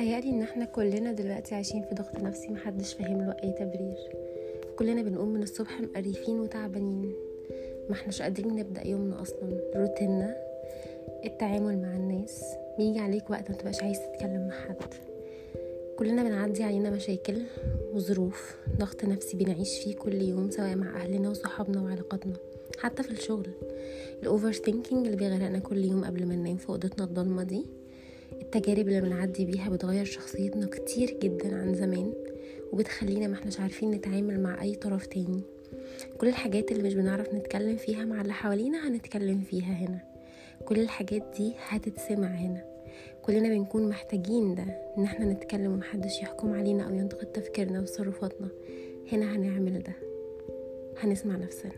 بيتهيألي إن إحنا كلنا دلوقتي عايشين في ضغط نفسي محدش فاهم له أي تبرير. كلنا بنقوم من الصبح مقريفين وتعبانين. ما إحناش قادرين نبدأ يومنا أصلا. روتيننا التعامل مع الناس بيجي عليك وقت ما تبقاش عايز تتكلم مع حد. كلنا بنعدي علينا مشاكل وظروف ضغط نفسي بنعيش فيه كل يوم سواء مع أهلنا وصحابنا وعلاقاتنا حتى في الشغل. ال overthinking اللي بيغرقنا كل يوم قبل ما ننام في اوضتنا الضلمه دي التجارب اللي بنعدي بيها بتغير شخصيتنا كتير جدا عن زمان وبتخلينا ما احناش عارفين نتعامل مع أي طرف تاني. كل الحاجات اللي مش بنعرف نتكلم فيها مع اللي حوالينا هنتكلم فيها هنا. كل الحاجات دي هتتسمع هنا. كلنا بنكون محتاجين ده إن إحنا نتكلم ومحدش يحكم علينا أو ينتقد تفكيرنا وتصرفاتنا. هنا هنعمل ده. هنسمع نفسنا.